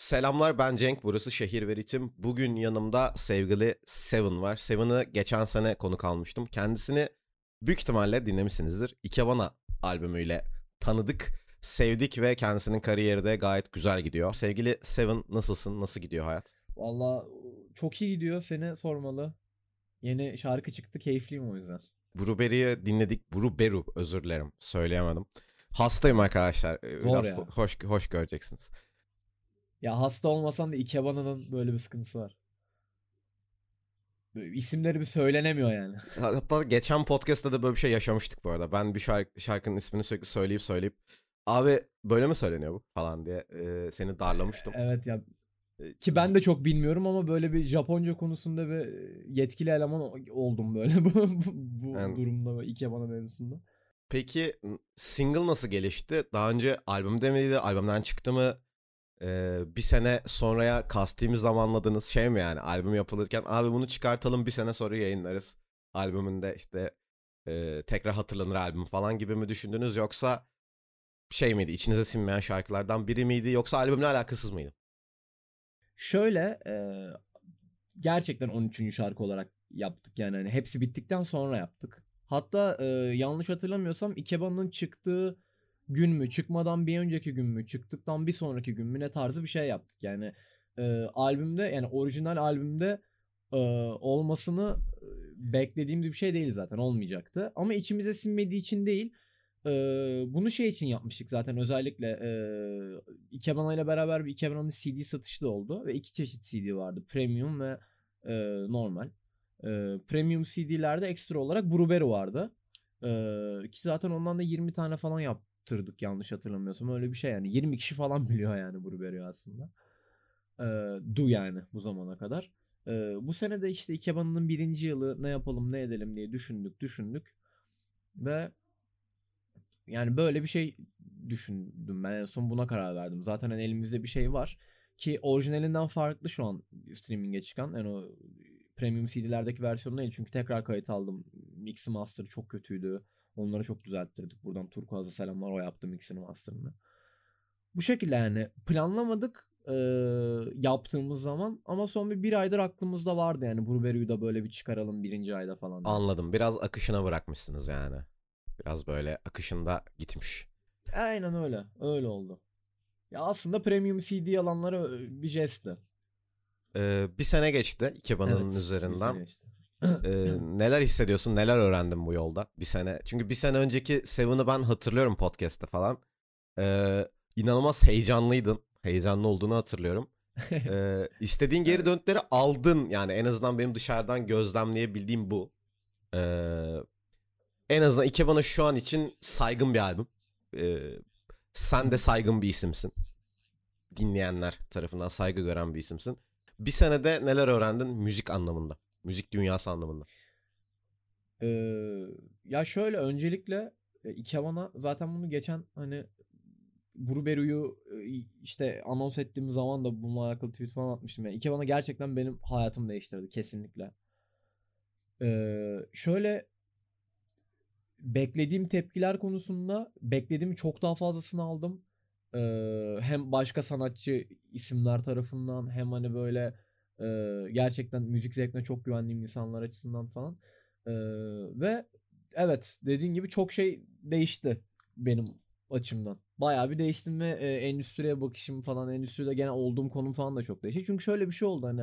Selamlar ben Cenk burası Şehir ve Ritim. Bugün yanımda sevgili Seven var. Seven'ı geçen sene konuk almıştım. Kendisini büyük ihtimalle dinlemişsinizdir. Ikebana albümüyle tanıdık, sevdik ve kendisinin kariyeri de gayet güzel gidiyor. Sevgili Seven nasılsın? Nasıl gidiyor hayat? Valla çok iyi gidiyor seni sormalı. Yeni şarkı çıktı keyifliyim o yüzden. Bruberry'i dinledik. Bruberu özür dilerim söyleyemedim. Hastayım arkadaşlar. Ee, Biraz hoş hoş göreceksiniz. Ya hasta olmasan da Ikebana'nın böyle bir sıkıntısı var. Böyle isimleri bir söylenemiyor yani. Hatta geçen podcast'ta da böyle bir şey yaşamıştık bu arada. Ben bir şarkı, şarkının ismini sürekli söyleyip söyleyip abi böyle mi söyleniyor bu falan diye e, seni darlamıştım. Evet ya ki ben de çok bilmiyorum ama böyle bir Japonca konusunda bir yetkili eleman oldum böyle bu, bu, Yani- durumda Ikebana mevzusunda. Peki single nasıl gelişti? Daha önce albümde miydi? Albümden çıktı mı? Ee, bir sene sonraya kastimi zamanladığınız şey mi yani? Albüm yapılırken abi bunu çıkartalım bir sene sonra yayınlarız. Albümünde işte e, tekrar hatırlanır albüm falan gibi mi düşündünüz? Yoksa şey miydi? İçinize sinmeyen şarkılardan biri miydi? Yoksa albümle alakasız mıydı? Şöyle e, gerçekten 13. şarkı olarak yaptık yani hani hepsi bittikten sonra yaptık. Hatta e, yanlış hatırlamıyorsam Ikebana'nın çıktığı gün mü çıkmadan bir önceki gün mü çıktıktan bir sonraki gün mü ne tarzı bir şey yaptık. Yani e, albümde yani orijinal albümde e, olmasını beklediğimiz bir şey değil zaten olmayacaktı. Ama içimize sinmediği için değil e, bunu şey için yapmıştık zaten özellikle e, Ikebana ile beraber bir Ikebana'nın CD satışı da oldu ve iki çeşit CD vardı premium ve e, normal. E, premium CD'lerde ekstra olarak Bruberu vardı. E, ki zaten ondan da 20 tane falan yaptırdık yanlış hatırlamıyorsam öyle bir şey yani 20 kişi falan biliyor yani Bruberu'yu aslında. E, du yani bu zamana kadar. E, bu sene de işte Ikebana'nın birinci yılı ne yapalım ne edelim diye düşündük düşündük ve yani böyle bir şey düşündüm ben en son buna karar verdim. Zaten hani elimizde bir şey var ki orijinalinden farklı şu an streaming'e çıkan yani o premium CD'lerdeki versiyonu değil çünkü tekrar kayıt aldım. Mix master çok kötüydü. Onları çok düzelttirdik. Buradan Turkuaz'a selamlar o yaptı mixini master'ını. Bu şekilde yani planlamadık e, yaptığımız zaman ama son bir, bir aydır aklımızda vardı yani Bruberu'yu da böyle bir çıkaralım birinci ayda falan. Anladım. Biraz akışına bırakmışsınız yani. Biraz böyle akışında gitmiş. Aynen öyle. Öyle oldu. Ya aslında premium CD alanlara bir jestti. Ee, bir sene geçti Ikebana'nın Evet, üzerinden. bir sene işte. Ee, neler hissediyorsun? Neler öğrendin bu yolda? Bir sene. Çünkü bir sene önceki Seven'ı ben hatırlıyorum podcast'te falan. Ee, inanılmaz heyecanlıydın. Heyecanlı olduğunu hatırlıyorum. Ee, istediğin geri Evet. dönütleri aldın. Yani en azından benim dışarıdan gözlemleyebildiğim bu. Ee, en azından Ikebana şu an için saygın bir albüm. Ee, sen de saygın bir isimsin. Dinleyenler tarafından saygı gören bir isimsin. Bir senede neler öğrendin müzik anlamında? Müzik dünyası anlamında. Ee, ya şöyle öncelikle e, Ikebana zaten bunu geçen hani Bruberu'yu e, işte anons ettiğim zaman da bununla alakalı tweet falan atmıştım. Yani Ikebana gerçekten benim hayatımı değiştirdi kesinlikle. Ee, şöyle beklediğim tepkiler konusunda beklediğim çok daha fazlasını aldım. Ee, hem başka sanatçı isimler tarafından hem hani böyle gerçekten müzik zevkine çok güvendiğim insanlar açısından falan. Ve evet dediğin gibi çok şey değişti benim açımdan. Bayağı bir değiştim ve endüstriye bakışım falan endüstride gene olduğum konum falan da çok değişti. Çünkü şöyle bir şey oldu hani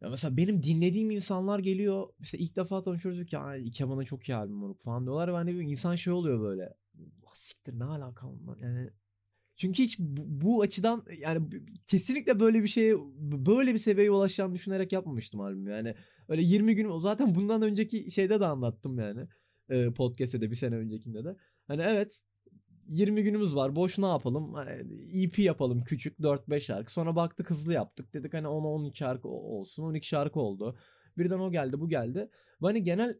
ya mesela benim dinlediğim insanlar geliyor. İşte ilk defa tanışıyoruz ki "Ay, Ikeban'a çok iyi albüm moruk" falan diyorlar. Ve hani insan şey oluyor böyle. "Ah, Siktir ne alaka onunla?" Yani çünkü hiç bu, açıdan yani kesinlikle böyle bir şeye böyle bir seviyeye ulaşacağını düşünerek yapmamıştım albümü. Yani öyle 20 gün zaten bundan önceki şeyde de anlattım yani. E, podcast'te de bir sene öncekinde de. Hani evet 20 günümüz var. Boş ne yapalım? Hani EP yapalım küçük 4-5 şarkı. Sonra baktık hızlı yaptık. Dedik hani 10-12 şarkı olsun. 12 şarkı oldu. Birden o geldi bu geldi. Hani genel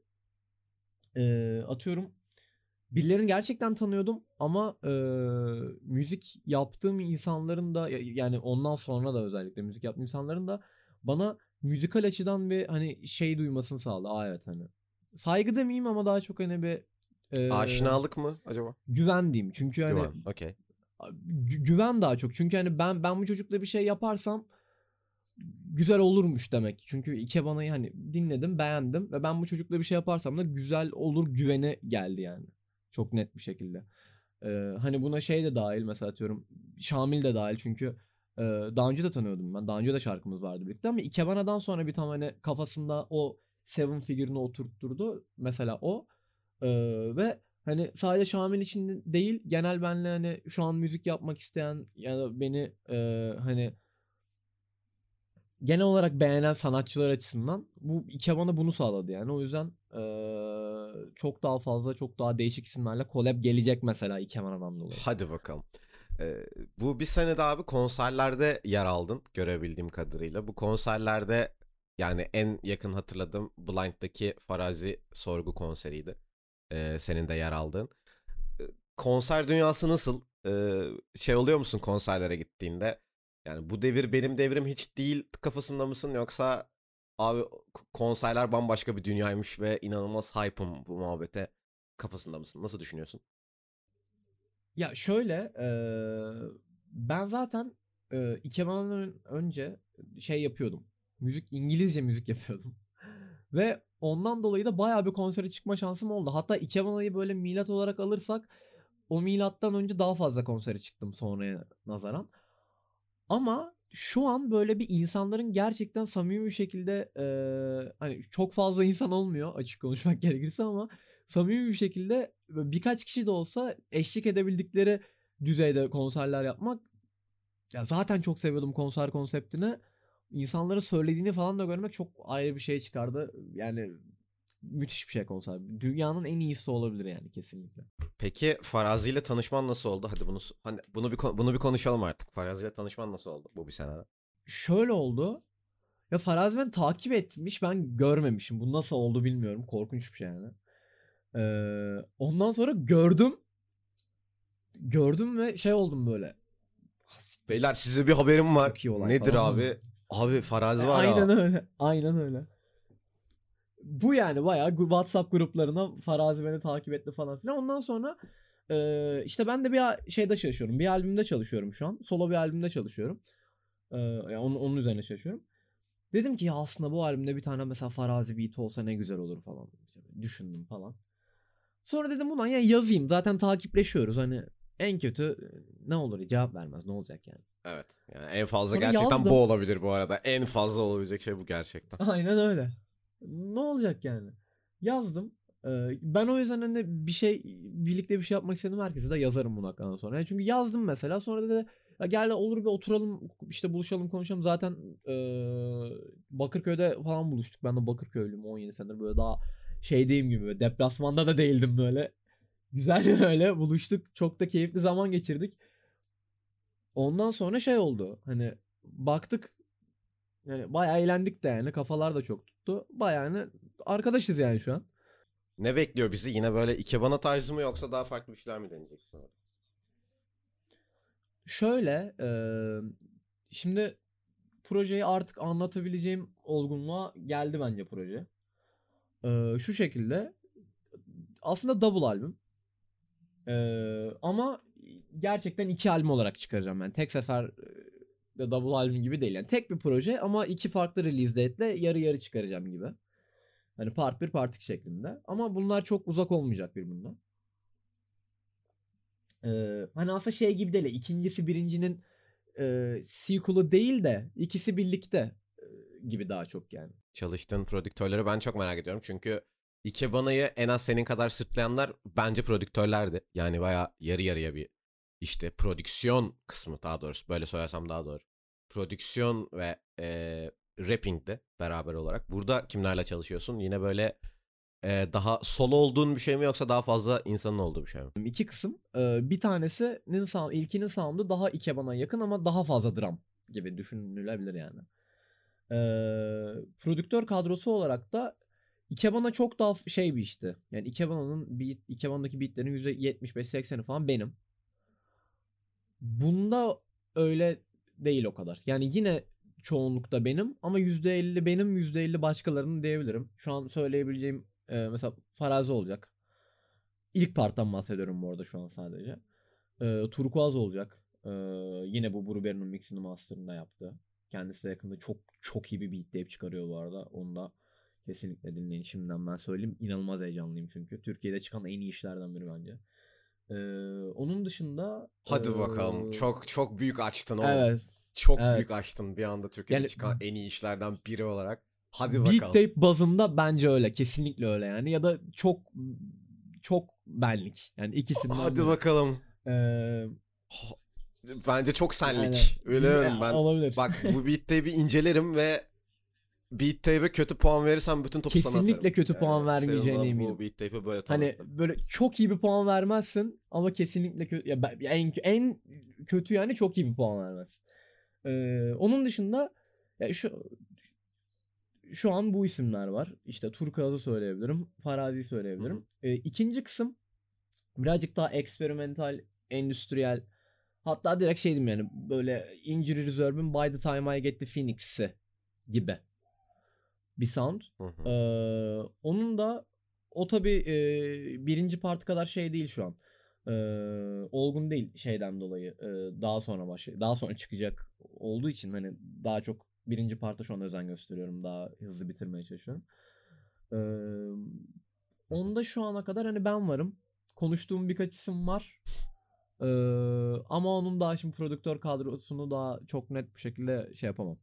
e, atıyorum birilerini gerçekten tanıyordum ama e, müzik yaptığım insanların da ya- yani ondan sonra da özellikle müzik yaptığım insanların da bana müzikal açıdan bir hani şey duymasını sağladı. Aa evet hani saygı demeyeyim ama daha çok hani bir e, Aşinalık mı acaba? güven diyeyim. Çünkü hani Güven. Okey. gü- güven daha çok. Çünkü hani ben ben bu çocukla bir şey yaparsam güzel olurmuş demek. Çünkü Ikebana'yı hani dinledim, beğendim ve ben bu çocukla bir şey yaparsam da güzel olur güveni geldi yani. Çok net bir şekilde. Ee, hani buna şey de dahil mesela atıyorum Şamil de dahil çünkü e, daha önce de tanıyordum ben. Daha önce de şarkımız vardı birlikte ama Ikebana'dan sonra bir tam hani kafasında o Seven figürünü oturtturdu. Mesela o. Ee, ve hani sadece Şamil için değil genel benle hani şu an müzik yapmak isteyen ya da beni e, hani genel olarak beğenen sanatçılar açısından bu Ikebana bunu sağladı yani. O yüzden eee, çok daha fazla çok daha değişik isimlerle collab gelecek mesela Ikebana'dan dolayı. Hadi bakalım. Ee, bu bir senede abi konserlerde yer aldın görebildiğim kadarıyla. Bu konserlerde yani en yakın hatırladığım Blind'daki Farazi sorgu konseriydi. Ee, senin de yer aldığın. Ee, konser dünyası nasıl? Ee, şey oluyor musun konserlere gittiğinde? Yani bu devir benim devrim hiç değil kafasında mısın yoksa abi konserler bambaşka bir dünyaymış ve inanılmaz hype'ım bu muhabbete kafasında mısın? Nasıl düşünüyorsun? Ya şöyle eee, ben zaten eee Ikebana'dan önce şey yapıyordum. Müzik İngilizce müzik yapıyordum. Ve ondan dolayı da bayağı bir konsere çıkma şansım oldu. Hatta Ikebana'yı böyle milat olarak alırsak o milattan önce daha fazla konsere çıktım sonraya nazaran. Ama şu an böyle bir insanların gerçekten samimi bir şekilde eee, hani çok fazla insan olmuyor açık konuşmak gerekirse ama samimi bir şekilde birkaç kişi de olsa eşlik edebildikleri düzeyde konserler yapmak ya zaten çok seviyordum konser konseptini. İnsanların söylediğini falan da görmek çok ayrı bir şey çıkardı. Yani müthiş bir şey konser. Dünyanın en iyisi olabilir yani kesinlikle. Peki Farazi ile tanışman nasıl oldu? Hadi bunu hani bunu bir bunu bir konuşalım artık. Farazi ile tanışman nasıl oldu bu bir senede? Şöyle oldu. Ya Farazi ben takip etmiş ben görmemişim. Bu nasıl oldu bilmiyorum. Korkunç bir şey yani. Ee, ondan sonra gördüm. Gördüm ve şey oldum böyle. Beyler size bir haberim var. Nedir falan. abi? Abi Farazi var ya. Aynen öyle. Aynen öyle. Bu yani bayağı WhatsApp gruplarına Farazi beni takip etti falan filan. Ondan sonra e, işte ben de bir şeyde çalışıyorum. Bir albümde çalışıyorum şu an. Solo bir albümde çalışıyorum. E, yani onun, onun üzerine çalışıyorum. Dedim ki ya aslında bu albümde bir tane mesela Farazi beat olsa ne güzel olur falan. Düşündüm falan. Sonra dedim ulan ya yazayım. Zaten takipleşiyoruz. Hani en kötü ne olur cevap vermez. Ne olacak yani. Evet. Yani en fazla Sonra gerçekten yazdım. bu olabilir bu arada. En fazla olabilecek şey bu gerçekten. Aynen öyle. Ne olacak yani? Yazdım. Ben o yüzden hani bir şey birlikte bir şey yapmak istedim herkese de yazarım bu dakikadan sonra. Yani çünkü yazdım mesela sonra dedi ya gel olur bir oturalım işte buluşalım konuşalım. Zaten e, Bakırköy'de falan buluştuk. Ben de Bakırköylüyüm 17 senedir böyle daha şeydeyim gibi böyle deplasmanda da değildim böyle. Güzel öyle buluştuk. Çok da keyifli zaman geçirdik. Ondan sonra şey oldu. Hani baktık yani bayağı eğlendik de yani kafalar da çok tuttu. Bayağı arkadaşız yani şu an. Ne bekliyor bizi? Yine böyle ikebana tarzı mı yoksa daha farklı bir şeyler mi deneyeceksin? Şöyle eee, şimdi projeyi artık anlatabileceğim olgunluğa geldi bence proje. Eee, şu şekilde aslında double albüm. Eee, ama gerçekten iki albüm olarak çıkaracağım ben. Tek sefer e, double albüm gibi değil. Yani tek bir proje ama iki farklı release date'le yarı yarı çıkaracağım gibi. Hani part 1 part 2 şeklinde. Ama bunlar çok uzak olmayacak birbirinden. Ee, hani aslında şey gibi değil. İkincisi birincinin e, sequel'ı değil de ikisi birlikte e, gibi daha çok yani. Çalıştığın prodüktörleri ben çok merak ediyorum. Çünkü Ikebana'yı en az senin kadar sırtlayanlar bence prodüktörlerdi. Yani baya yarı yarıya bir işte prodüksiyon kısmı daha doğrusu. Böyle söylersem daha doğru. Prodüksiyon ve e, rapping de beraber olarak. Burada kimlerle çalışıyorsun? Yine böyle e, daha solo olduğun bir şey mi yoksa daha fazla insanın olduğu bir şey mi? İki kısım. Ee, bir tanesinin sound, ilkinin sound'u daha Ikeban'a yakın ama daha fazla drum gibi düşünülebilir yani. Ee, prodüktör kadrosu olarak da Ikeban'a çok daha şey bir işti. Yani Ikeban'ın beat, Ikeban'daki beatlerin %75-80'i falan benim. Bunda öyle değil o kadar. Yani yine çoğunlukta benim ama %50 benim %50 başkalarının diyebilirim. Şu an söyleyebileceğim e, mesela Farazi olacak. İlk parttan bahsediyorum bu arada şu an sadece. Ee, Turkuaz olacak. Ee, yine bu Bruber'in mixini master'ında yaptı. Kendisi de yakında çok çok iyi bir beat tape çıkarıyor bu arada. Onu da kesinlikle dinleyin şimdiden ben söyleyeyim. İnanılmaz heyecanlıyım çünkü. Türkiye'de çıkan en iyi işlerden biri bence. Ee, onun dışında Hadi ee, bakalım. Çok çok büyük açtın oğlum. Evet. Çok evet. büyük açtın bir anda Türkiye'de Yani- çıkan en iyi işlerden biri olarak. Hadi bakalım. tape bazında bence öyle. Kesinlikle öyle yani. Ya da çok çok benlik. Yani ikisinden Hadi biri. bakalım. Ee, Bence çok senlik. Yani- Biliyorum ben. Olabilir. Bak bu beat tape'i incelerim ve beat tape'e kötü puan verirsem bütün topu sana atarım. Kesinlikle kötü puan vermeyeceğine eminim. Beat tape'i böyle Hani tanıttım. böyle çok iyi bir puan vermezsin ama kesinlikle kötü ya ben- en en kötü yani çok iyi bir puan vermezsin. Ee, onun dışında ya şu şu an bu isimler var. İşte Turkuaz'ı söyleyebilirim. Farazi'yi söyleyebilirim. Ee, ikinci kısım birazcık daha eksperimental, endüstriyel hatta direkt şey diyeyim yani böyle Injury Reserve'ın By the Time I Get the Phoenix'i gibi bir sound. Hı hı. Ee, onun da o tabi birinci part kadar şey değil şu an. Ee, olgun değil şeyden dolayı. Ee, daha sonra başlay daha sonra çıkacak olduğu için hani daha çok birinci parta şu an özen gösteriyorum. Daha hızlı bitirmeye çalışıyorum. Ee, onda şu ana kadar hani ben varım. Konuştuğum birkaç isim var. Ee, ama onun daha şimdi prodüktör kadrosunu daha çok net bir şekilde şey yapamam.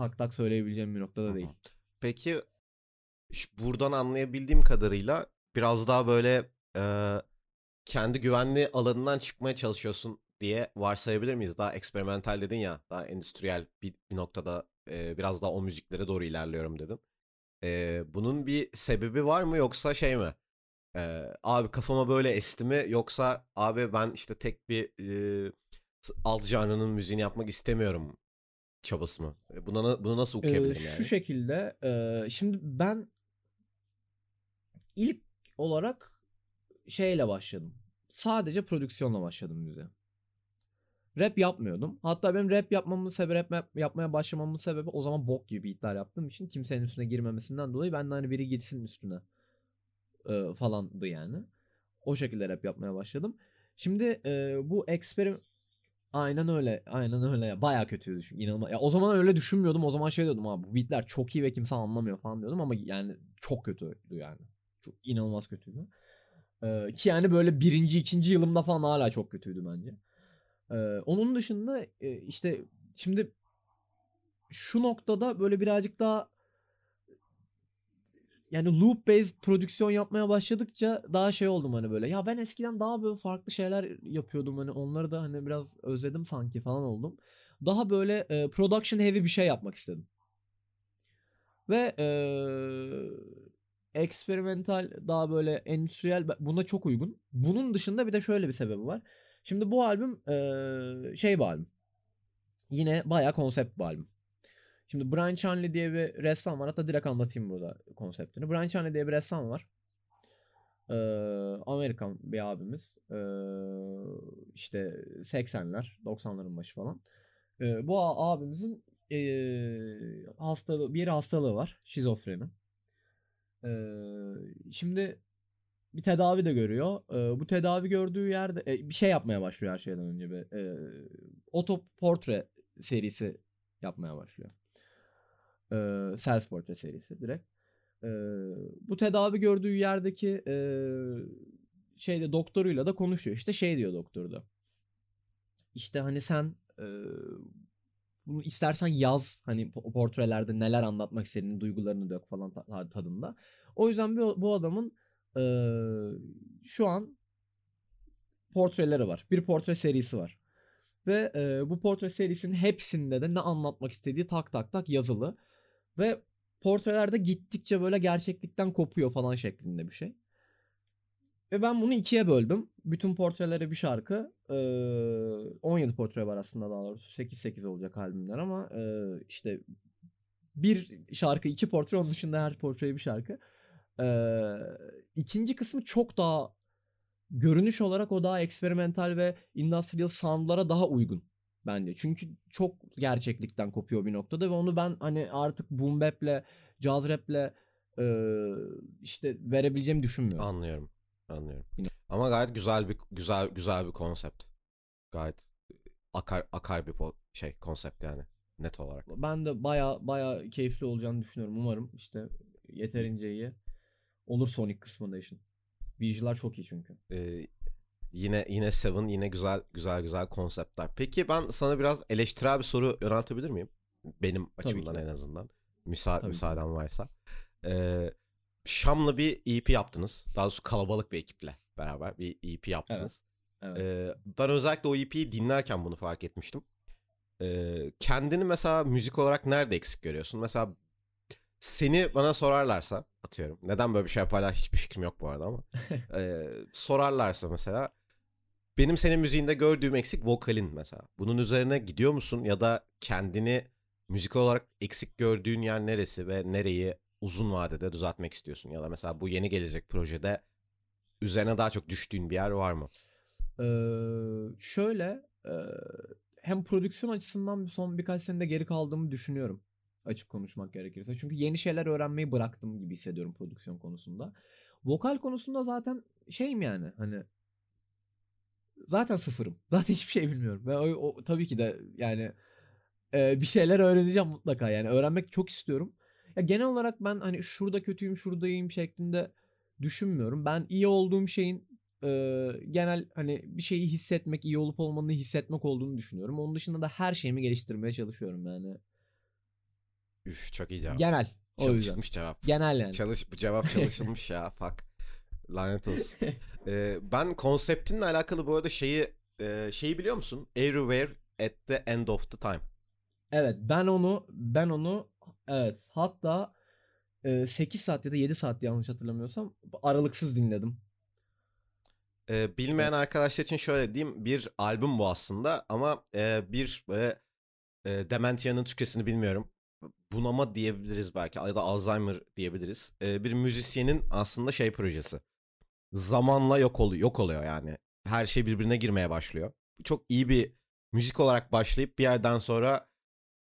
Tak tak söyleyebileceğim bir noktada değil. Peki buradan anlayabildiğim kadarıyla biraz daha böyle e, kendi güvenli alanından çıkmaya çalışıyorsun diye varsayabilir miyiz? Daha eksperimental dedin ya, daha endüstriyel bir, bir noktada e, biraz daha o müziklere doğru ilerliyorum dedin. E, bunun bir sebebi var mı yoksa şey mi? E, abi kafama böyle esti mi yoksa abi ben işte tek bir e, alt janrının müziğini yapmak istemiyorum çabası mı? E, Buna na- bunu nasıl Ee, okuyabilirim şu yani? şekilde e, şimdi ben ilk olarak şeyle başladım. Sadece prodüksiyonla başladım müziğe. Rap yapmıyordum. Hatta benim rap yapmamın sebebi rap yap- yapmaya başlamamın sebebi o zaman bok gibi beatler yaptığım için kimsenin üstüne girmemesinden dolayı ben de hani biri girsin üstüne e, falandı yani. O şekilde rap yapmaya başladım. Şimdi e, bu eksperim Aynen öyle. Aynen öyle. Baya kötüydü çünkü inanılmaz. Ya o zaman öyle düşünmüyordum. O zaman şey diyordum abi bu beatler çok iyi ve kimse anlamıyor falan diyordum ama yani çok kötüydü yani. Çok inanılmaz kötüydü. Ee, ki yani böyle birinci, ikinci yılımda falan hala çok kötüydü bence. Ee, onun dışında işte şimdi şu noktada böyle birazcık daha yani loop based prodüksiyon yapmaya başladıkça daha şey oldum hani böyle. Ya ben eskiden daha böyle farklı şeyler yapıyordum hani onları da hani biraz özledim sanki falan oldum. Daha böyle e, production heavy bir şey yapmak istedim. Ve e, experimental daha böyle endüstriyel buna çok uygun. Bunun dışında bir de şöyle bir sebebi var. Şimdi bu albüm e, şey bir albüm. Yine bayağı konsept bir albüm. Şimdi Brian Chanley diye bir ressam var. Hatta direkt anlatayım burada konseptini. Brian Chanley diye bir ressam var. Ee, Amerikan bir abimiz. Ee, işte 80'ler, 90'ların başı falan. Ee, bu abimizin ee, hastalığı, bir hastalığı var. Şizofreni. Ee, şimdi bir tedavi de görüyor. Ee, bu tedavi gördüğü yerde e, bir şey yapmaya başlıyor her şeyden önce bir e, otoportre serisi yapmaya başlıyor. Ee, self portre serisi direkt. Ee, bu tedavi gördüğü yerdeki e, şeyde doktoruyla da konuşuyor. İşte şey diyor doktor da. İşte hani sen e, bunu istersen yaz hani po- portrelerde neler anlatmak istediğini, duygularını dök falan ta- tadında. O yüzden bu, bu adamın e, şu an portreleri var. Bir portre serisi var. Ve e, bu portre serisinin hepsinde de ne anlatmak istediği tak tak tak yazılı. Ve portrelerde gittikçe böyle gerçeklikten kopuyor falan şeklinde bir şey. Ve ben bunu ikiye böldüm. Bütün portrelere bir şarkı. Ee, 17 portre var aslında daha doğrusu. 8-8 olacak albümler ama e, işte bir şarkı iki portre onun dışında her portreye bir şarkı. Ee, ikinci kısmı çok daha görünüş olarak o daha eksperimental ve industrial soundlara daha uygun bence. Çünkü çok gerçeklikten kopuyor bir noktada ve onu ben hani artık boom bap'le, jazz rap'le e, işte verebileceğimi düşünmüyorum. Anlıyorum. Anlıyorum. Yine- Ama gayet güzel bir güzel güzel bir konsept. Gayet akar akar bir şey konsept yani net olarak. Ben de baya baya keyifli olacağını düşünüyorum. Umarım işte yeterince iyi olur Sonic kısmında işin. Visual'lar çok iyi çünkü. Ee, yine yine Seven yine güzel güzel güzel konseptler. Peki ben sana biraz eleştirel bir soru yöneltebilir miyim? Benim açımdan en azından. Müsa Tabii müsaaden varsa. Ee, Şam'la bir EP yaptınız. Daha doğrusu kalabalık bir ekiple beraber bir EP yaptınız. Evet. Ee, ben özellikle o EP'yi dinlerken bunu fark etmiştim. Ee, kendini mesela müzik olarak nerede eksik görüyorsun? Mesela seni bana sorarlarsa atıyorum. Neden böyle bir şey yaparlar hiçbir fikrim yok bu arada ama. Ee, sorarlarsa mesela benim senin müziğinde gördüğüm eksik vokalin mesela. Bunun üzerine gidiyor musun ya da kendini müzik olarak eksik gördüğün yer neresi ve nereyi uzun vadede düzeltmek istiyorsun? Ya da mesela bu yeni gelecek projede üzerine daha çok düştüğün bir yer var mı? Ee, şöyle e, hem prodüksiyon açısından son birkaç senede geri kaldığımı düşünüyorum. Açık konuşmak gerekirse. Çünkü yeni şeyler öğrenmeyi bıraktım gibi hissediyorum prodüksiyon konusunda. Vokal konusunda zaten şeyim yani hani zaten sıfırım. Zaten hiçbir şey bilmiyorum. Ve o, o- tabii ki de yani e, bir şeyler öğreneceğim mutlaka yani öğrenmek çok istiyorum. Ya genel olarak ben hani şurada kötüyüm, şurada iyiyim şeklinde düşünmüyorum. Ben iyi olduğum şeyin e, genel hani bir şeyi hissetmek, iyi olup olmadığını hissetmek olduğunu düşünüyorum. Onun dışında da her şeyimi geliştirmeye çalışıyorum yani. Üf çok iyi cevap. Genel. O yüzden. Çalışılmış cevap. Genel yani. Çalış, bu cevap çalışılmış ya. Fuck. Lanet olsun. Ee, ben konseptinle alakalı bu arada şeyi e, şeyi biliyor musun? Everywhere at the end of the time. Evet ben onu ben onu evet hatta e, 8 saat ya da 7 saat yanlış hatırlamıyorsam aralıksız dinledim. Ee, bilmeyen arkadaşlar için şöyle diyeyim. Bir albüm bu aslında ama e, bir böyle e, Dementia'nın Türkçesini bilmiyorum. Bunama diyebiliriz belki ya da Alzheimer diyebiliriz. Ee, bir müzisyenin aslında şey projesi. Zamanla yok oluyor, yok oluyor yani. Her şey birbirine girmeye başlıyor. Çok iyi bir müzik olarak başlayıp bir yerden sonra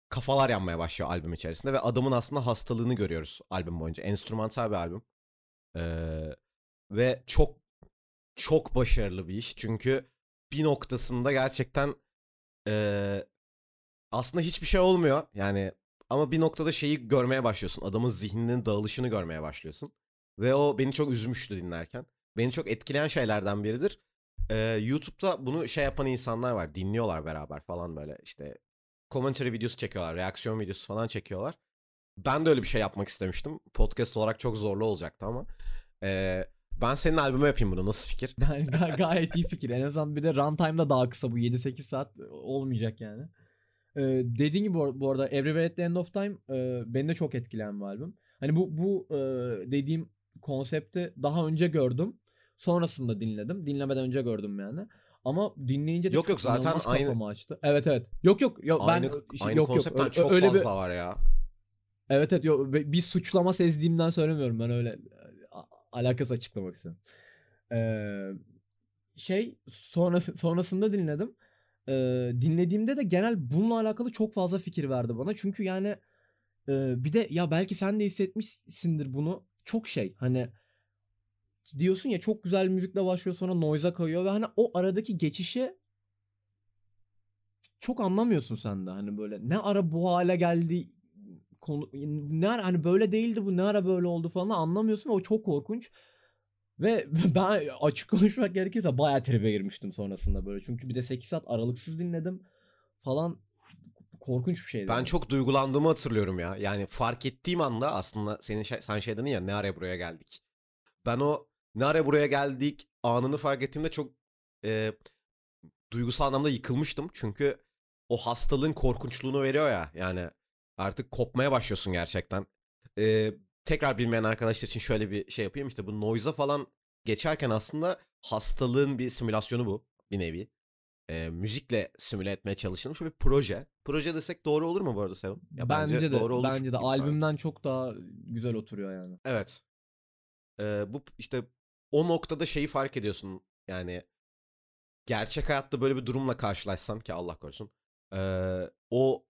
kafalar yanmaya başlıyor albüm içerisinde ve adamın aslında hastalığını görüyoruz albüm boyunca. Enstrümantal bir albüm. Ee, ve çok çok başarılı bir iş. Çünkü bir noktasında gerçekten ee, aslında hiçbir şey olmuyor. Yani ama bir noktada şeyi görmeye başlıyorsun. Adamın zihninin dağılışını görmeye başlıyorsun. Ve o beni çok üzmüştü dinlerken. Beni çok etkileyen şeylerden biridir. Ee, YouTube'da bunu şey yapan insanlar var. Dinliyorlar beraber falan böyle işte commentary videosu çekiyorlar. Reaksiyon videosu falan çekiyorlar. Ben de öyle bir şey yapmak istemiştim. Podcast olarak çok zorlu olacaktı ama. Ee, ben senin albüme yapayım bunu. Nasıl fikir? Ga- gayet iyi fikir. En azından bir de runtime'da daha kısa bu 7-8 saat olmayacak yani. Ee, dediğin gibi bu arada Everywhere at the End of Time e, beni de çok etkileyen bir albüm. Hani bu bu e, dediğim konsepti daha önce gördüm. Sonrasında dinledim. Dinlemeden önce gördüm yani. Ama dinleyince de Yok çok yok, zaten aynı- açtı. Evet evet. Yok yok yok ben aynı şey- aynı yok konseptten yok. Çok öyle fazla bir var ya. Evet evet yok, bir suçlama sezdiğimden söylemiyorum ben öyle alakası açıklamak istedim. Ee, şey sonra sonrasında dinledim. Ee, dinlediğimde de genel bununla alakalı çok fazla fikir verdi bana. Çünkü yani e, bir de ya belki sen de hissetmişsindir bunu. Çok şey hani diyorsun ya çok güzel müzikle başlıyor sonra noise'a kayıyor ve hani o aradaki geçişi çok anlamıyorsun sen de hani böyle ne ara bu hale geldi konu ne ara hani böyle değildi bu ne ara böyle oldu falan anlamıyorsun ve o çok korkunç. Ve ben açık konuşmak gerekirse bayağı tribe girmiştim sonrasında böyle. Çünkü bir de 8 saat aralıksız dinledim falan korkunç bir şeydi. Ben çok duygulandığımı hatırlıyorum ya. Yani fark ettiğim anda aslında senin şey, sen şey dedin ya ne araya buraya geldik. Ben o ne araya buraya geldik anını fark ettiğimde çok e, duygusal anlamda yıkılmıştım. Çünkü o hastalığın korkunçluğunu veriyor ya. Yani artık kopmaya başlıyorsun gerçekten. E, tekrar bilmeyen arkadaşlar için şöyle bir şey yapayım. İşte bu noise'a falan geçerken aslında hastalığın bir simülasyonu bu bir nevi. E, müzikle simüle etmeye çalışılmış bir proje. Proje desek doğru olur mu bu arada Seven? Ya bence, de doğru olur bence de sanki. albümden çok daha güzel oturuyor yani. Evet. Ee, bu işte o noktada şeyi fark ediyorsun. Yani gerçek hayatta böyle bir durumla karşılaşsan ki Allah korusun. ee, o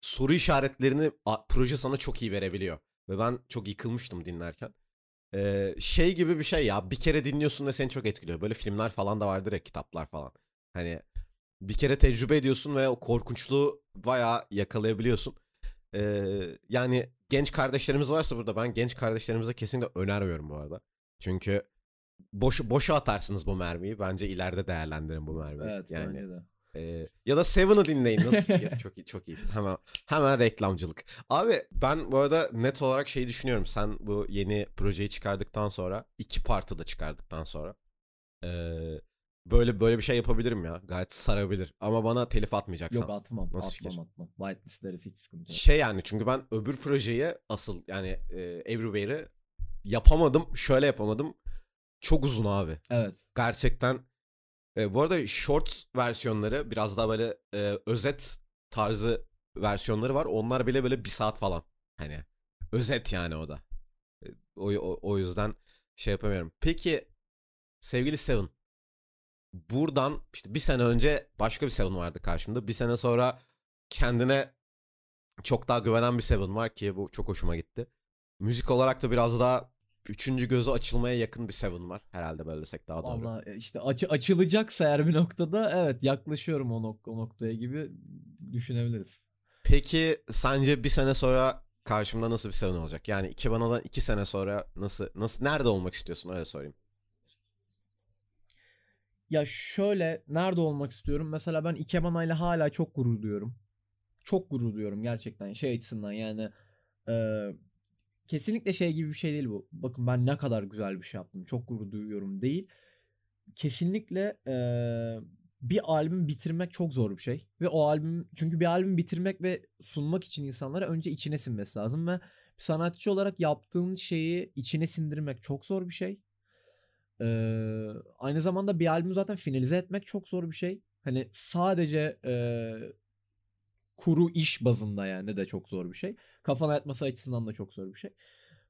soru işaretlerini a- proje sana çok iyi verebiliyor. Ve ben çok yıkılmıştım dinlerken. Ee, şey gibi bir şey ya bir kere dinliyorsun ve seni çok etkiliyor. Böyle filmler falan da vardır ya kitaplar falan. Hani bir kere tecrübe ediyorsun ve o korkunçluğu bayağı yakalayabiliyorsun. Ee, yani genç kardeşlerimiz varsa burada ben genç kardeşlerimize kesinlikle önermiyorum bu arada. Çünkü boş, boşa atarsınız bu mermiyi. Bence ileride değerlendirin bu mermiyi. Evet yani bence de. ee, ya da Seven'ı dinleyin. Nasıl fikir? çok iyi, çok iyi. Hemen hemen reklamcılık. Abi ben bu arada net olarak şeyi düşünüyorum. Sen bu yeni projeyi çıkardıktan sonra, iki partı da çıkardıktan sonra ee, böyle böyle bir şey yapabilirim ya. Gayet sarabilir. Ama bana telif atmayacaksan. Yok atmam. Nasıl atmam fikir? atmam. Whitelistleriz hiç sıkıntı yok. Şey yani çünkü ben öbür projeyi asıl yani e, Everywhere'ı yapamadım. Şöyle yapamadım. Çok uzun abi. Evet. gerçekten e, bu arada short versiyonları biraz daha böyle e, özet tarzı versiyonları var. Onlar bile böyle bir saat falan. Hani özet yani o da. E, O, o, o yüzden şey yapamıyorum. Peki sevgili Seven buradan işte bir sene önce başka bir Seven vardı karşımda. Bir sene sonra kendine çok daha güvenen bir Seven var ki bu çok hoşuma gitti. Müzik olarak da biraz daha üçüncü gözü açılmaya yakın bir Seven var. Herhalde böyle desek daha doğru. Valla e, işte açı, açılacaksa eğer bir noktada evet yaklaşıyorum o, nok- o noktaya gibi düşünebiliriz. Peki sence bir sene sonra karşımda nasıl bir Seven olacak? Yani iki banadan iki sene sonra nasıl nasıl nerede olmak istiyorsun öyle sorayım. Ya şöyle nerede olmak istiyorum? Mesela ben Ikebana ile hala çok gurur duyuyorum. Çok gurur duyuyorum gerçekten şey açısından yani e, kesinlikle şey gibi bir şey değil bu. Bakın ben ne kadar güzel bir şey yaptım. Çok gurur duyuyorum değil. Kesinlikle e, bir albüm bitirmek çok zor bir şey. Ve o albüm çünkü bir albüm bitirmek ve sunmak için insanlara önce içine sinmesi lazım ve sanatçı olarak yaptığın şeyi içine sindirmek çok zor bir şey. Ee, aynı zamanda bir albüm zaten finalize etmek çok zor bir şey. Hani sadece e, kuru iş bazında yani de çok zor bir şey. Kafana yatması açısından da çok zor bir şey.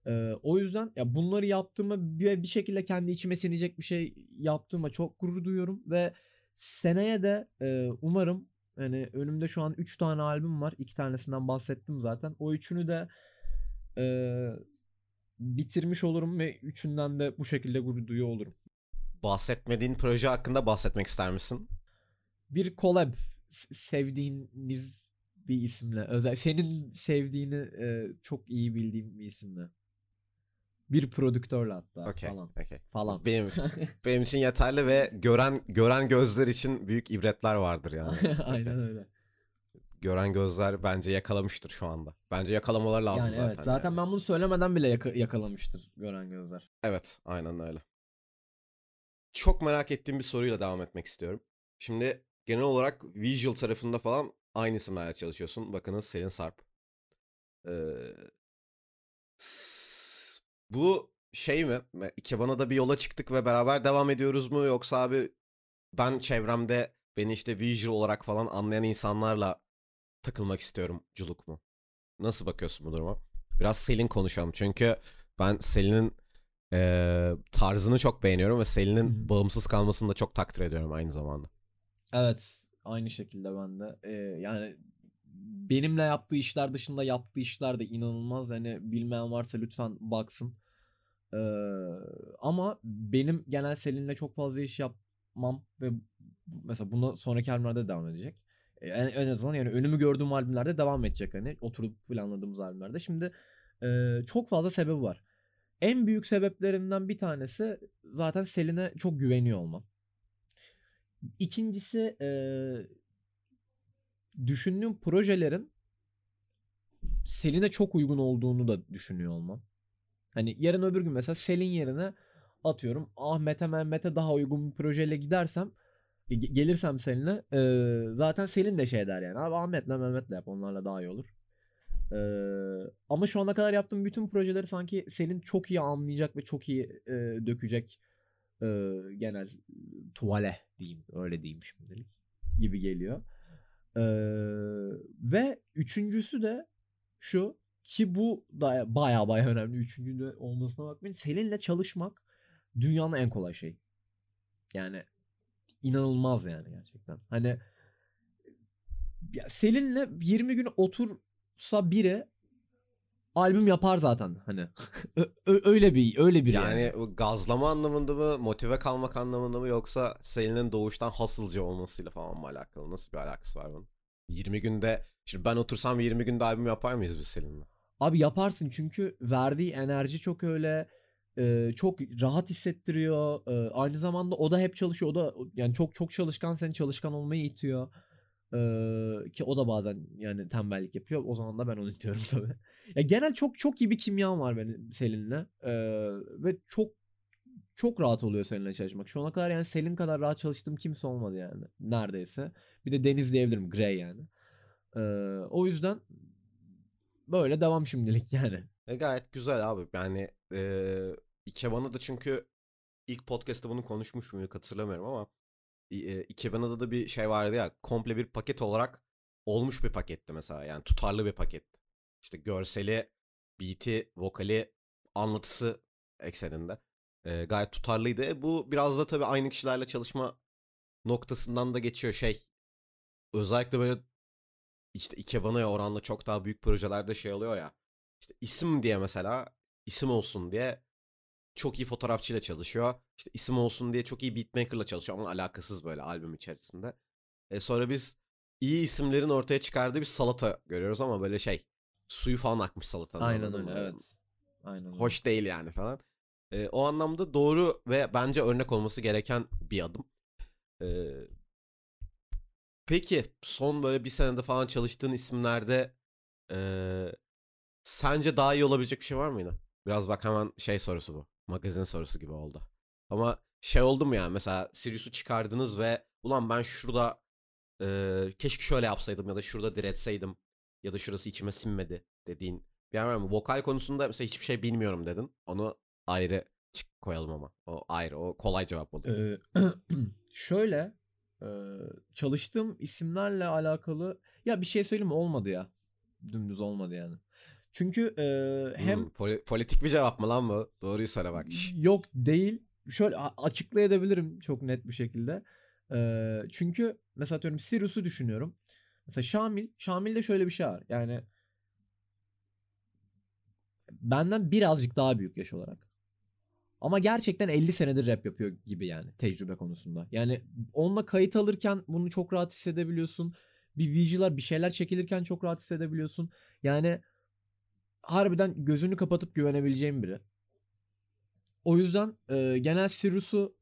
Ee, o yüzden ya bunları yaptığıma bir, bir şekilde kendi içime sinecek bir şey yaptığıma çok gurur duyuyorum ve seneye de e, umarım hani önümde şu an 3 tane albüm var. 2 tanesinden bahsettim zaten. O üçünü de e, bitirmiş olurum ve üçünden de bu şekilde gurur duyuyor olurum. Bahsetmediğin proje hakkında bahsetmek ister misin? Bir collab sevdiğiniz bir isimle özel senin sevdiğini e, çok iyi bildiğim bir isimle. Bir prodüktörle hatta Okey. falan okey. falan. Benim benim için yeterli ve gören gören gözler için büyük ibretler vardır yani. Aynen öyle. Gören gözler bence yakalamıştır şu anda. Bence yakalamaları lazım Yani zaten. evet zaten yani. ben bunu söylemeden bile yaka- yakalamıştır gören gözler. Evet, aynen öyle. Çok merak ettiğim bir soruyla devam etmek istiyorum. Şimdi genel olarak visual tarafında falan aynı isimlerle çalışıyorsun. Bakınız Selin Sarp. Ee, s- bu şey mi? Ikebana da bir yola çıktık ve beraber devam ediyoruz mu? Yoksa abi ben çevremde beni işte visual olarak falan anlayan insanlarla takılmak istiyorum culuk mu? Nasıl bakıyorsun bu duruma? Biraz Selin konuşalım. Çünkü ben Selin'in eee, tarzını çok beğeniyorum ve Selin'in bağımsız kalmasını da çok takdir ediyorum aynı zamanda. Evet aynı şekilde ben de. Ee, yani benimle yaptığı işler dışında yaptığı işler de inanılmaz. Hani bilmeyen varsa lütfen baksın. Ee, ama benim genel Selin'le çok fazla iş yapmam ve mesela buna sonraki albümlerde devam edecek. Ee, En, azından yani önümü gördüğüm albümlerde devam edecek hani oturup planladığımız albümlerde. Şimdi e, çok fazla sebebi var. En büyük sebeplerinden bir tanesi zaten Selin'e çok güveniyor olmam. İkincisi e, düşündüğüm projelerin Selin'e çok uygun olduğunu da düşünüyor olmam. Hani yarın öbür gün mesela Selin yerine atıyorum Ahmet'e Mehmet'e daha uygun bir projeyle gidersem gelirsem Selin'e e, zaten Selin de şey der yani abi Ahmet'le Mehmet'le yap onlarla daha iyi olur. E, ama şu ana kadar yaptığım bütün projeleri sanki Selin çok iyi anlayacak ve çok iyi e, dökecek e, genel tuvale diyeyim öyle diyeyim şimdilik gibi geliyor. E, ve üçüncüsü de şu ki bu da baya baya önemli üçüncü olmasına bakmayın. Selin'le çalışmak dünyanın en kolay şeyi. Yani inanılmaz yani gerçekten. Hani ya Selin'le 20 gün otursa biri albüm yapar zaten hani. Öyle bir öyle bir yani. Yani gazlama anlamında mı, motive kalmak anlamında mı yoksa Selin'in doğuştan hasılcı olmasıyla falan mı alakalı? Nasıl bir alakası var bunun? 20 günde, şimdi ben otursam 20 günde albüm yapar mıyız biz Selin'le? Abi yaparsın çünkü verdiği enerji çok öyle e, çok rahat hissettiriyor. E, aynı zamanda o da hep çalışıyor. O da yani çok çok çalışkan seni çalışkan olmayı itiyor. E, ki o da bazen yani tembellik yapıyor. O zaman da ben onu itiyorum tabii. Ya genel çok çok iyi bir kimyam var benim Selin'le. E, ve çok çok rahat oluyor seninle çalışmak. Şu ana kadar yani Selin kadar rahat çalıştığım kimse olmadı yani. Neredeyse. Bir de Deniz diyebilirim. Grey yani. E, o yüzden böyle devam şimdilik yani. E gayet güzel abi. Yani e, Ikeban'ı da çünkü ilk podcast'ta bunu konuşmuş muyduk hatırlamıyorum ama e, Ikeban'da da bir şey vardı ya komple bir paket olarak olmuş bir paketti mesela. Yani tutarlı bir paketti. İşte görseli, beat'i, vokali, anlatısı ekseninde. E, gayet tutarlıydı. E, bu biraz da tabii aynı kişilerle çalışma noktasından da geçiyor şey. Özellikle böyle işte Ikebana'ya oranla çok daha büyük projelerde şey oluyor ya. İşte isim diye mesela isim olsun diye çok iyi fotoğrafçıyla çalışıyor. İşte isim olsun diye çok iyi beatmaker'la çalışıyor ama alakasız böyle albüm içerisinde. E sonra biz iyi isimlerin ortaya çıkardığı bir salata görüyoruz ama böyle şey suyu falan akmış salatanın. Aynen öyle evet. Aynen. Hoş değil yani falan. E, o anlamda doğru ve bence örnek olması gereken bir adım. E, peki son böyle bir senede falan çalıştığın isimlerde e, sence daha iyi olabilecek bir şey var mıydı? Biraz bak hemen şey sorusu bu. Magazin sorusu gibi oldu. Ama şey oldu mu yani mesela Sirius'u çıkardınız ve ulan ben şurada e, keşke şöyle yapsaydım ya da şurada diretseydim ya da şurası içime sinmedi dediğin bir yer var mı? Vokal konusunda mesela hiçbir şey bilmiyorum dedin. Onu ayrı çık koyalım ama. O ayrı. O kolay cevap oldu. Ee, şöyle e, çalıştığım isimlerle alakalı ya bir şey söyleyeyim mi olmadı ya. Dümdüz olmadı yani. Çünkü e, hem Hmm, poli- politik bir cevap mı lan bu? Doğruyu söyle bak. Yok değil. Şöyle açıklayabilirim çok net bir şekilde. E, çünkü mesela diyorum Sirius'u düşünüyorum. Mesela Şamil, Şamil'de şöyle bir şey var. Yani benden birazcık daha büyük yaş olarak. Ama gerçekten 50 senedir rap yapıyor gibi yani tecrübe konusunda. Yani onunla kayıt alırken bunu çok rahat hissedebiliyorsun. Bir vigilar bir şeyler çekilirken çok rahat hissedebiliyorsun. Yani harbiden gözünü kapatıp güvenebileceğim biri. O yüzden e, genel Sirius'u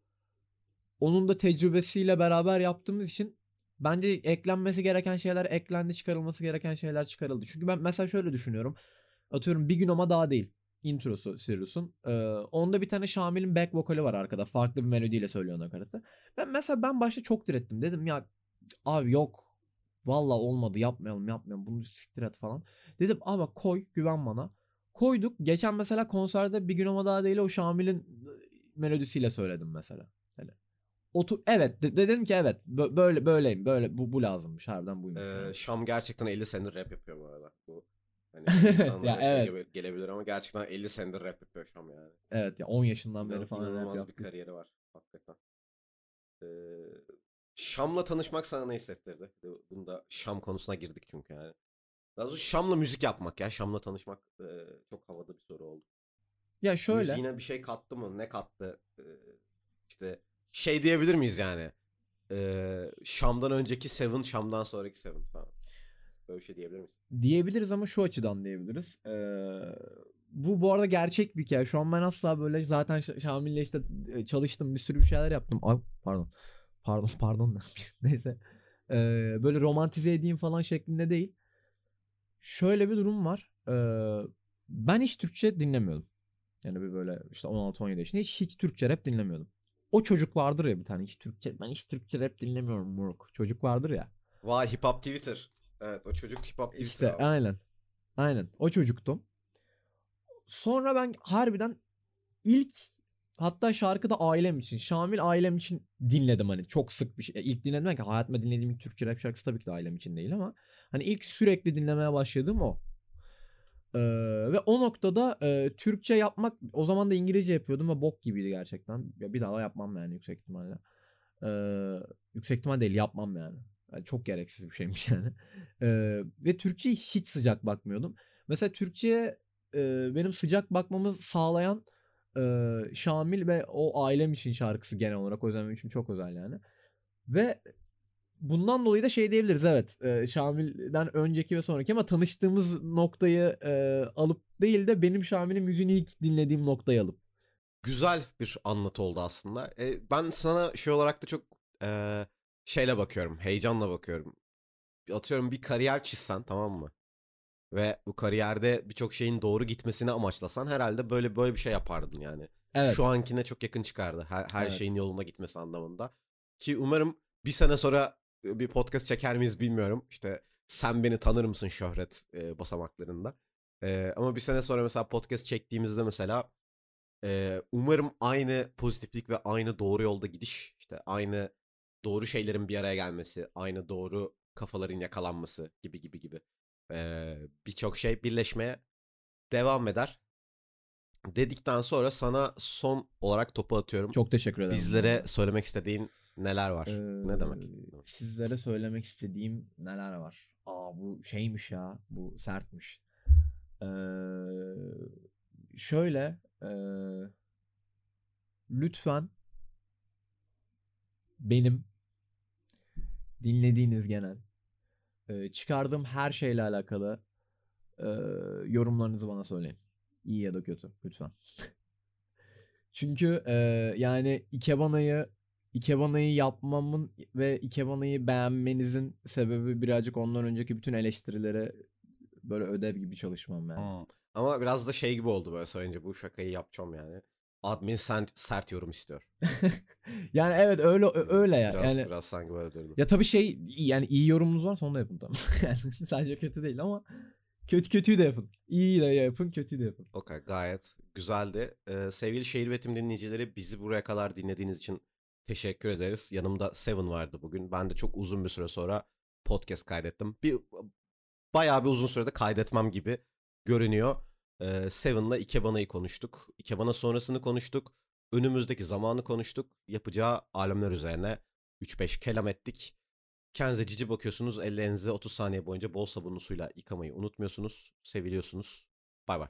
onun da tecrübesiyle beraber yaptığımız için bence eklenmesi gereken şeyler eklendi, çıkarılması gereken şeyler çıkarıldı. Çünkü ben mesela şöyle düşünüyorum. Atıyorum bir gün ama daha değil. Introsu Sirius'un. Ee, onda bir tane Şamil'in back vokali var arkada. Farklı bir melodiyle söylüyor nakaratı. Ben mesela ben başta çok direttim. Dedim ya abi yok. Valla olmadı yapmayalım yapmayalım. Bunu siktir et falan. Dedim ama koy güven bana. Koyduk. Geçen mesela konserde bir gün ama daha değil o Şamil'in melodisiyle söyledim mesela. Hani otu evet de- dedim ki evet bö- böyle böyleyim böyle bu, bu lazımmış harbiden buymuş. Ee. Şam gerçekten 50 senedir rap yapıyor bu arada. Bu hani Ya şey evet. gibi gelebilir ama gerçekten 50 senedir rap yapıyor Şam yani. Evet ya 10 yaşından beri falan rap İnanılmaz bir kariyeri var hakikaten. Ee, Şam'la tanışmak sana ne hissettirdi? Bunu da Şam konusuna girdik çünkü yani. Daha doğrusu Şam'la müzik yapmak ya. Şam'la tanışmak e, çok havada bir soru oldu. Ya şöyle Müziğine bir şey kattı mı? Ne kattı? Ee, işte şey diyebilir miyiz yani? Ee, Şam'dan önceki Seven, Şam'dan sonraki Seven falan. Böyle bir şey diyebilir miyiz? diyebiliriz ama şu açıdan diyebiliriz. Ee, bu bu arada gerçek bir hikaye. Şu an ben asla böyle zaten Şamil'le işte e, çalıştım bir sürü bir şeyler yaptım. Ay, pardon. Pardon pardon. Neyse. Ee, böyle romantize edeyim falan şeklinde değil. Şöyle bir durum var. Ee, ben hiç Türkçe dinlemiyordum. Yani bir böyle işte 16-17 yaşında hiç, hiç Türkçe rap dinlemiyordum. O çocuk vardır ya bir tane hiç Türkçe ben hiç Türkçe rap dinlemiyorum moruk. Çocuk vardır ya. Vay hip hop Twitter. Evet o çocuk hip hop Twitter İşte abi. aynen. Aynen. O çocuktum. Sonra ben harbiden ilk hatta şarkıda ailem için, Şamil ailem için dinledim hani çok sık bir şey. İlk dinledim ki hayatımda dinlediğim ilk Türkçe rap şarkısı tabii ki de ailem için değil ama hani ilk sürekli dinlemeye başladığım o. Ee, ve o noktada e, Türkçe yapmak o zaman da İngilizce yapıyordum ve bok gibiydi gerçekten. Ya bir daha yapmam yani yüksek ihtimalle. Ee, yüksek ihtimal değil yapmam yani. Yani çok gereksiz bir şeymiş yani. Ee, ve Türkçe'ye hiç sıcak bakmıyordum. Mesela Türkçe'ye e, benim sıcak bakmamı sağlayan e, Şamil ve o ailem için şarkısı genel olarak o yüzden benim için çok özel yani. Ve bundan dolayı da şey diyebiliriz evet e, Şamil'den önceki ve sonraki ama tanıştığımız noktayı e, alıp değil de benim Şamil'in müziğini ilk dinlediğim noktayı alıp. Güzel bir anlatı oldu aslında. E, ben sana şey olarak da çok e, şeyle bakıyorum, heyecanla bakıyorum. Atıyorum bir kariyer çizsen tamam mı? Ve bu kariyerde birçok şeyin doğru gitmesini amaçlasan herhalde böyle böyle bir şey yapardın yani. Evet. Şu ankine çok yakın çıkardı. Her, her Evet. şeyin yoluna gitmesi anlamında. Ki umarım bir sene sonra e, bir podcast çeker miyiz bilmiyorum. İşte sen beni tanır mısın şöhret e, basamaklarında. E, ama bir sene sonra mesela podcast çektiğimizde mesela e, umarım aynı pozitiflik ve aynı doğru yolda gidiş, işte aynı doğru şeylerin bir araya gelmesi, aynı doğru kafaların yakalanması gibi gibi gibi e, birçok şey birleşmeye devam eder. Dedikten sonra sana son olarak topu atıyorum. Çok teşekkür ederim. Bizlere söylemek istediğin neler var? ne demek? Ee, Sizlere söylemek istediğim neler var? Aa bu şeymiş ya. Bu sertmiş. Ee, şöyle ee, lütfen benim dinlediğiniz genel ee, çıkardığım her şeyle alakalı ee, yorumlarınızı bana söyleyin. İyi ya da kötü lütfen. Çünkü ee, yani Ikebana'yı Ikebana'yı yapmamın ve Ikebana'yı beğenmenizin sebebi birazcık ondan önceki bütün eleştirilere böyle ödev gibi çalışmam yani. Hmm. Ama biraz da şey gibi oldu böyle söyleyince bu şakayı yapacağım yani. Admin sen sert yorum istiyor. yani evet öyle öyle ya. Biraz, yani biraz sanki böyle durdu. ya tabii şey yani iyi yorumunuz varsa onu da yapın tamam. yani sadece kötü değil ama kötü kötüyü de yapın. İyi de yapın, kötüyü de yapın. Okey gayet güzeldi. Ee, sevgili Şehir Üretim dinleyicileri bizi buraya kadar dinlediğiniz için teşekkür ederiz. Yanımda Seven vardı bugün. Ben de çok uzun bir süre sonra podcast kaydettim. Bir bayağı bir uzun sürede kaydetmem gibi görünüyor. Ee, Seven'la Ikebana'yı konuştuk. Ikebana sonrasını konuştuk. Önümüzdeki zamanı konuştuk. Yapacağı alemler üzerine 3-5 kelam ettik. Kendinize cici bakıyorsunuz. Ellerinizi 30 saniye boyunca bol sabunlu suyla yıkamayı unutmuyorsunuz. Seviliyorsunuz. Bay bay.